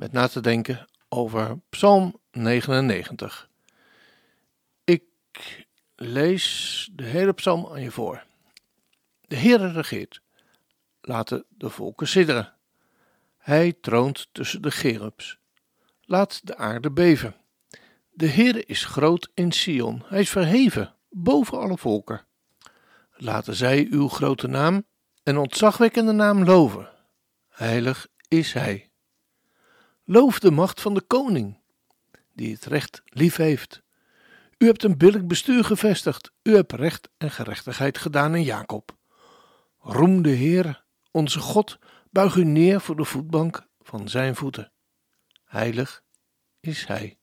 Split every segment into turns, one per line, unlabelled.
met na te denken over Psalm 99. Ik lees de hele psalm aan je voor. De Heere regeert. Laten de volken sidderen. Hij troont tussen de gerubs. Laat de aarde beven. De Heere is groot in Sion. Hij is verheven boven alle volken. Laten zij uw grote naam en ontzagwekkende naam loven. Heilig is Hij. Loof de macht van de koning, die het recht lief heeft. U hebt een billig bestuur gevestigd. U hebt recht en gerechtigheid gedaan in Jacob. Roem de Heer, onze God, buig u neer voor de voetbank van zijn voeten. Heilig is hij.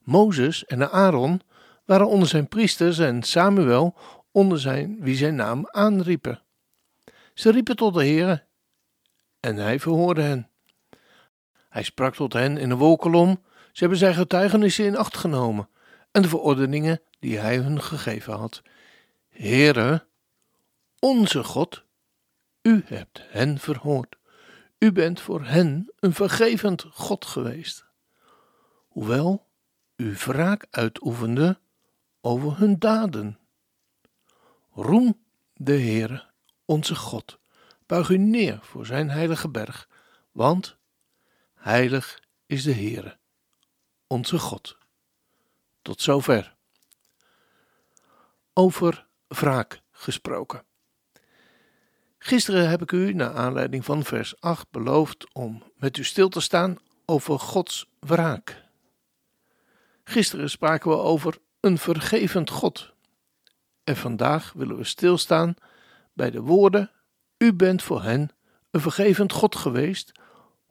Mozes en Aaron waren onder zijn priesters en Samuel onder zijn wie zijn naam aanriepen. Ze riepen tot de Heer en hij verhoorde hen. Hij sprak tot hen in een wolkolom. Ze hebben zijn getuigenissen in acht genomen en de verordeningen die hij hun gegeven had. Heere, onze God, u hebt hen verhoord. U bent voor hen een vergevend God geweest. Hoewel u wraak uitoefende over hun daden. Roem de Heere, onze God. Buig u neer voor zijn heilige berg, want Heilig is de Heere, onze God. Tot zover. Over wraak gesproken. Gisteren heb ik u, naar aanleiding van vers 8, beloofd om met u stil te staan over Gods wraak. Gisteren spraken we over een vergevend God. En vandaag willen we stilstaan bij de woorden: U bent voor hen een vergevend God geweest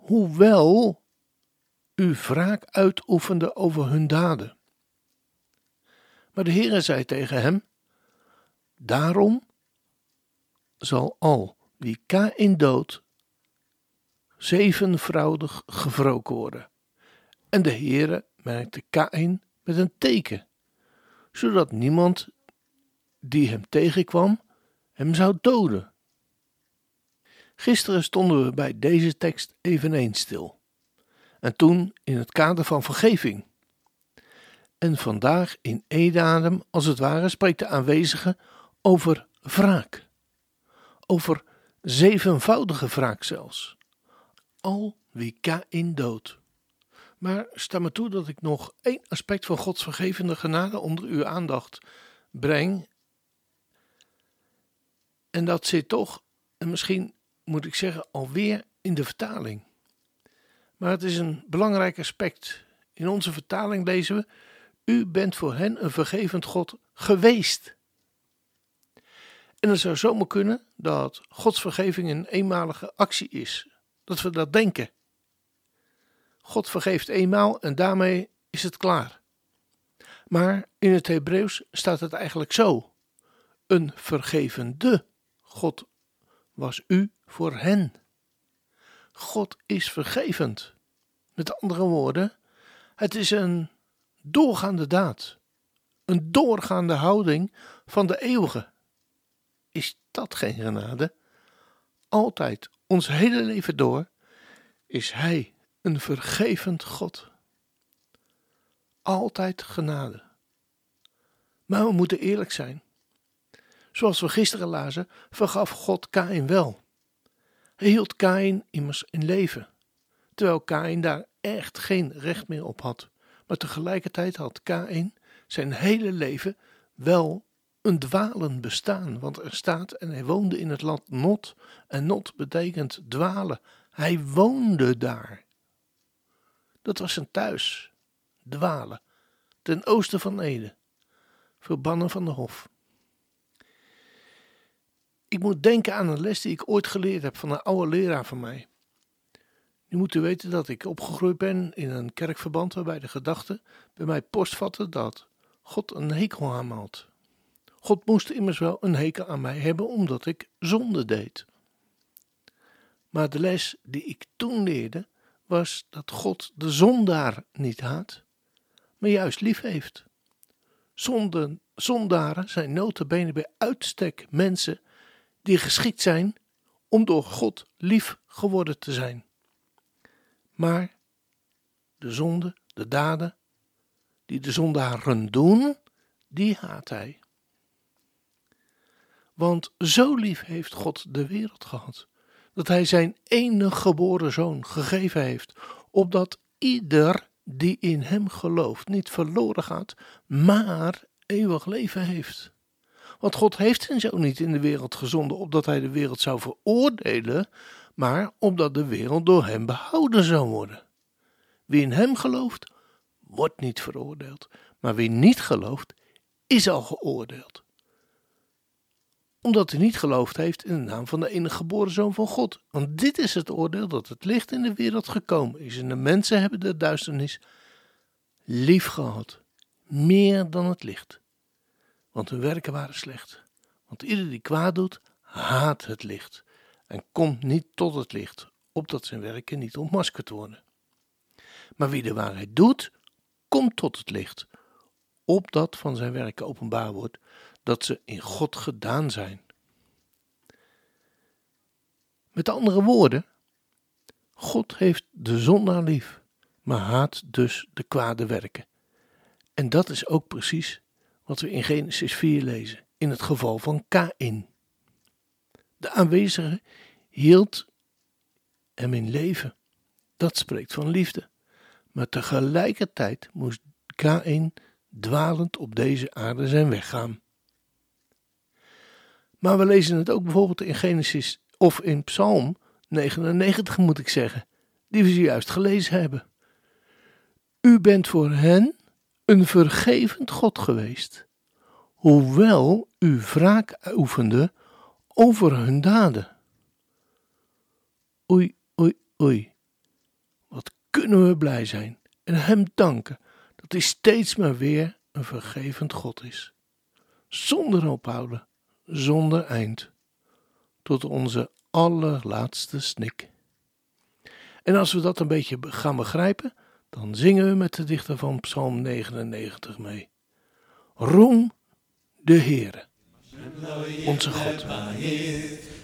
hoewel u wraak uitoefende over hun daden. Maar de Heere zei tegen hem: Daarom zal al wie Kain dood zevenvoudig gewroken worden. En de Heere merkte Kain met een teken, zodat niemand die hem tegenkwam hem zou doden. Gisteren stonden we bij deze tekst eveneens stil. En toen in het kader van vergeving. En vandaag in Edadem, als het ware, spreekt de aanwezige over wraak. Over zevenvoudige wraak zelfs. Al wie Kain dood. Maar sta me toe dat ik nog één aspect van Gods vergevende genade onder uw aandacht breng. En dat zit toch, en misschien moet ik zeggen, alweer in de vertaling. Maar het is een belangrijk aspect. In onze vertaling lezen we: U bent voor hen een vergevend God geweest. En het zou zomaar kunnen dat Gods vergeving een eenmalige actie is. Dat we dat denken. God vergeeft eenmaal en daarmee is het klaar. Maar in het Hebreeuws staat het eigenlijk zo: Een vergevende God was u voor hen. God is vergevend. Met andere woorden, het is een doorgaande daad, een doorgaande houding van de eeuwige. Is dat geen genade? Altijd, ons hele leven door, is Hij een vergevend God. Altijd genade. Maar we moeten eerlijk zijn. Zoals we gisteren lazen, vergaf God Kain wel. Hield Kain immers in leven, terwijl Kain daar echt geen recht meer op had. Maar tegelijkertijd had Kain zijn hele leven wel een dwalen bestaan, want er staat en hij woonde in het land Not, en Not betekent dwalen. Hij woonde daar. Dat was zijn thuis, dwalen, ten oosten van Ede, verbannen van de hof. Ik moet denken aan een les die ik ooit geleerd heb van een oude leraar van mij. Je moet weten dat ik opgegroeid ben in een kerkverband waarbij de gedachte bij mij postvatte dat God een hekel aan had. God moest immers wel een hekel aan mij hebben omdat ik zonde deed. Maar de les die ik toen leerde was dat God de zondaar niet haat, maar juist lief heeft. Zonden, zondaren zijn notabene bij uitstek mensen die geschikt zijn om door God lief geworden te zijn. Maar de zonde, de daden die de zondaren doen, die haat hij. Want zo lief heeft God de wereld gehad, dat hij zijn enige geboren zoon gegeven heeft, opdat ieder die in hem gelooft niet verloren gaat, maar eeuwig leven heeft. Want God heeft zijn zoon niet in de wereld gezonden, opdat hij de wereld zou veroordelen, maar opdat de wereld door hem behouden zou worden. Wie in hem gelooft, wordt niet veroordeeld, maar wie niet gelooft, is al geoordeeld. Omdat hij niet geloofd heeft in de naam van de enige geboren zoon van God. Want dit is het oordeel dat het licht in de wereld gekomen is. En de mensen hebben de duisternis lief gehad, meer dan het licht. Want hun werken waren slecht. Want ieder die kwaad doet, haat het licht en komt niet tot het licht, opdat zijn werken niet ontmaskerd worden. Maar wie de waarheid doet, komt tot het licht, opdat van zijn werken openbaar wordt dat ze in God gedaan zijn. Met andere woorden, God heeft de zondaar lief, maar haat dus de kwade werken. En dat is ook precies wat we in Genesis 4 lezen, in het geval van Kain. De aanwezige hield hem in leven. Dat spreekt van liefde. Maar tegelijkertijd moest Kain dwalend op deze aarde zijn weg gaan. Maar we lezen het ook bijvoorbeeld in Genesis of in Psalm 99 moet ik zeggen, die we zojuist gelezen hebben. U bent voor hen een vergevend God geweest, hoewel u wraak oefende over hun daden. Oei, oei, oei. Wat kunnen we blij zijn en Hem danken dat Hij steeds maar weer een vergevend God is. Zonder ophouden, zonder eind, tot onze allerlaatste snik. En als we dat een beetje gaan begrijpen, dan zingen we met de dichter van Psalm 99 mee. Roem de Heere, onze God.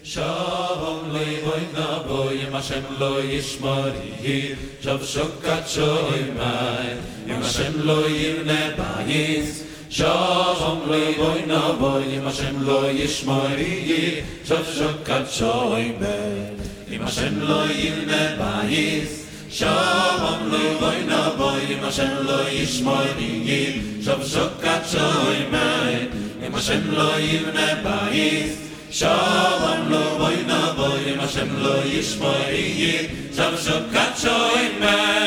Shalom loy boy na boy Hashem lo yishmori hir Shav shokat shoy mai Hashem lo yirne bayis Shalom loy boy na boy Hashem lo yishmori hir Shav shokat shoy mai Hashem lo yirne bayis Shalom loy boy na boy im Hashem lo yishmori hir Shav shokat shoy mai im Hashem lo yirne bayis Shalom lo boy na boy im Hashem lo yishmori yid Shav shokat shoy mei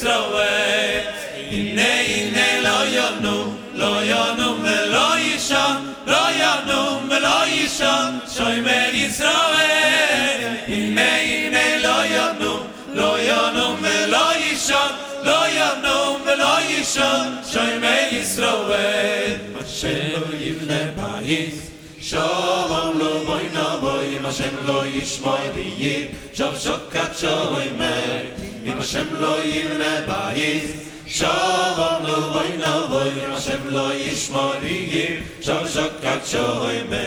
ישראל הנה הנה לא יונו לא יונו ולא ישון לא יונו ולא ישון שוימר ישראל הנה הנה לא יונו לא יונו ולא ישון לא יונו ולא ישון שוימר ישראל השם יבנה פייס Shalom lo boy na boy, Hashem lo yishmoy biyib, Shav shokat shalom mer, Hashem lo yivne bayis Shalom lo boy no boy Hashem lo yishmori yir Shal shokat shohoy me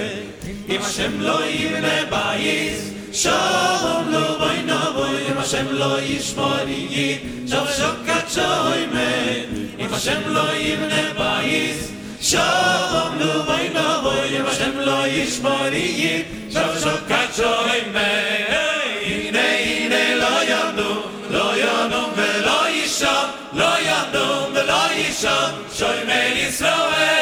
Hashem lo yivne bayis Shalom lo boy no boy Hashem lo yishmori yir Shal shokat shohoy me Hashem lo yivne bayis Shalom lo boy no boy Hashem lo yishmori Shal shokat shohoy! Shalom, Shalom, Israel.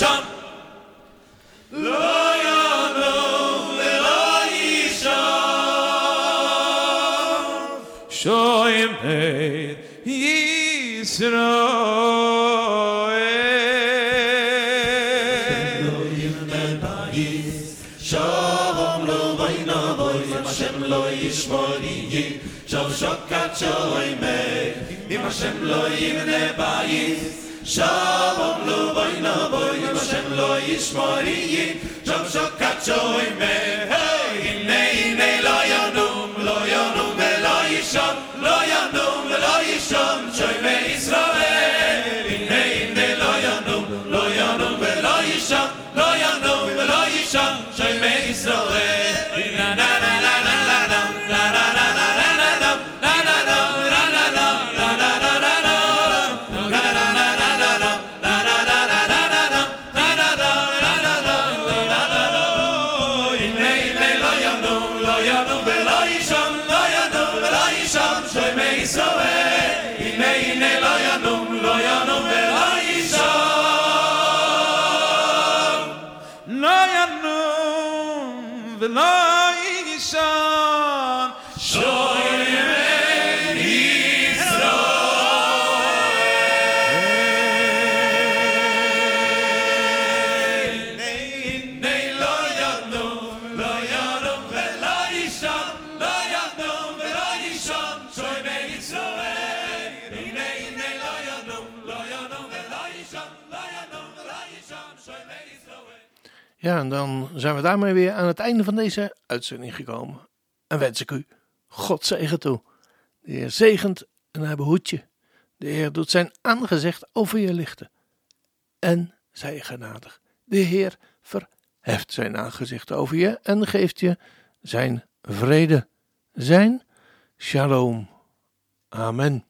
ישן לא ינום ולא ישן שוים את ישראל. אלוהים מבייס שום לא בינה בוי השם לא ישמורי שום שוקת שוים אם השם לא ימנה בייס
שום Marie Love. Zijn we daarmee weer aan het einde van deze uitzending gekomen. En wens ik u God zegen toe. De Heer zegent en hij behoedt je. De Heer doet zijn aangezicht over je lichten. En zij genadig. De Heer verheft zijn aangezicht over je en geeft je zijn vrede, zijn shalom. Amen.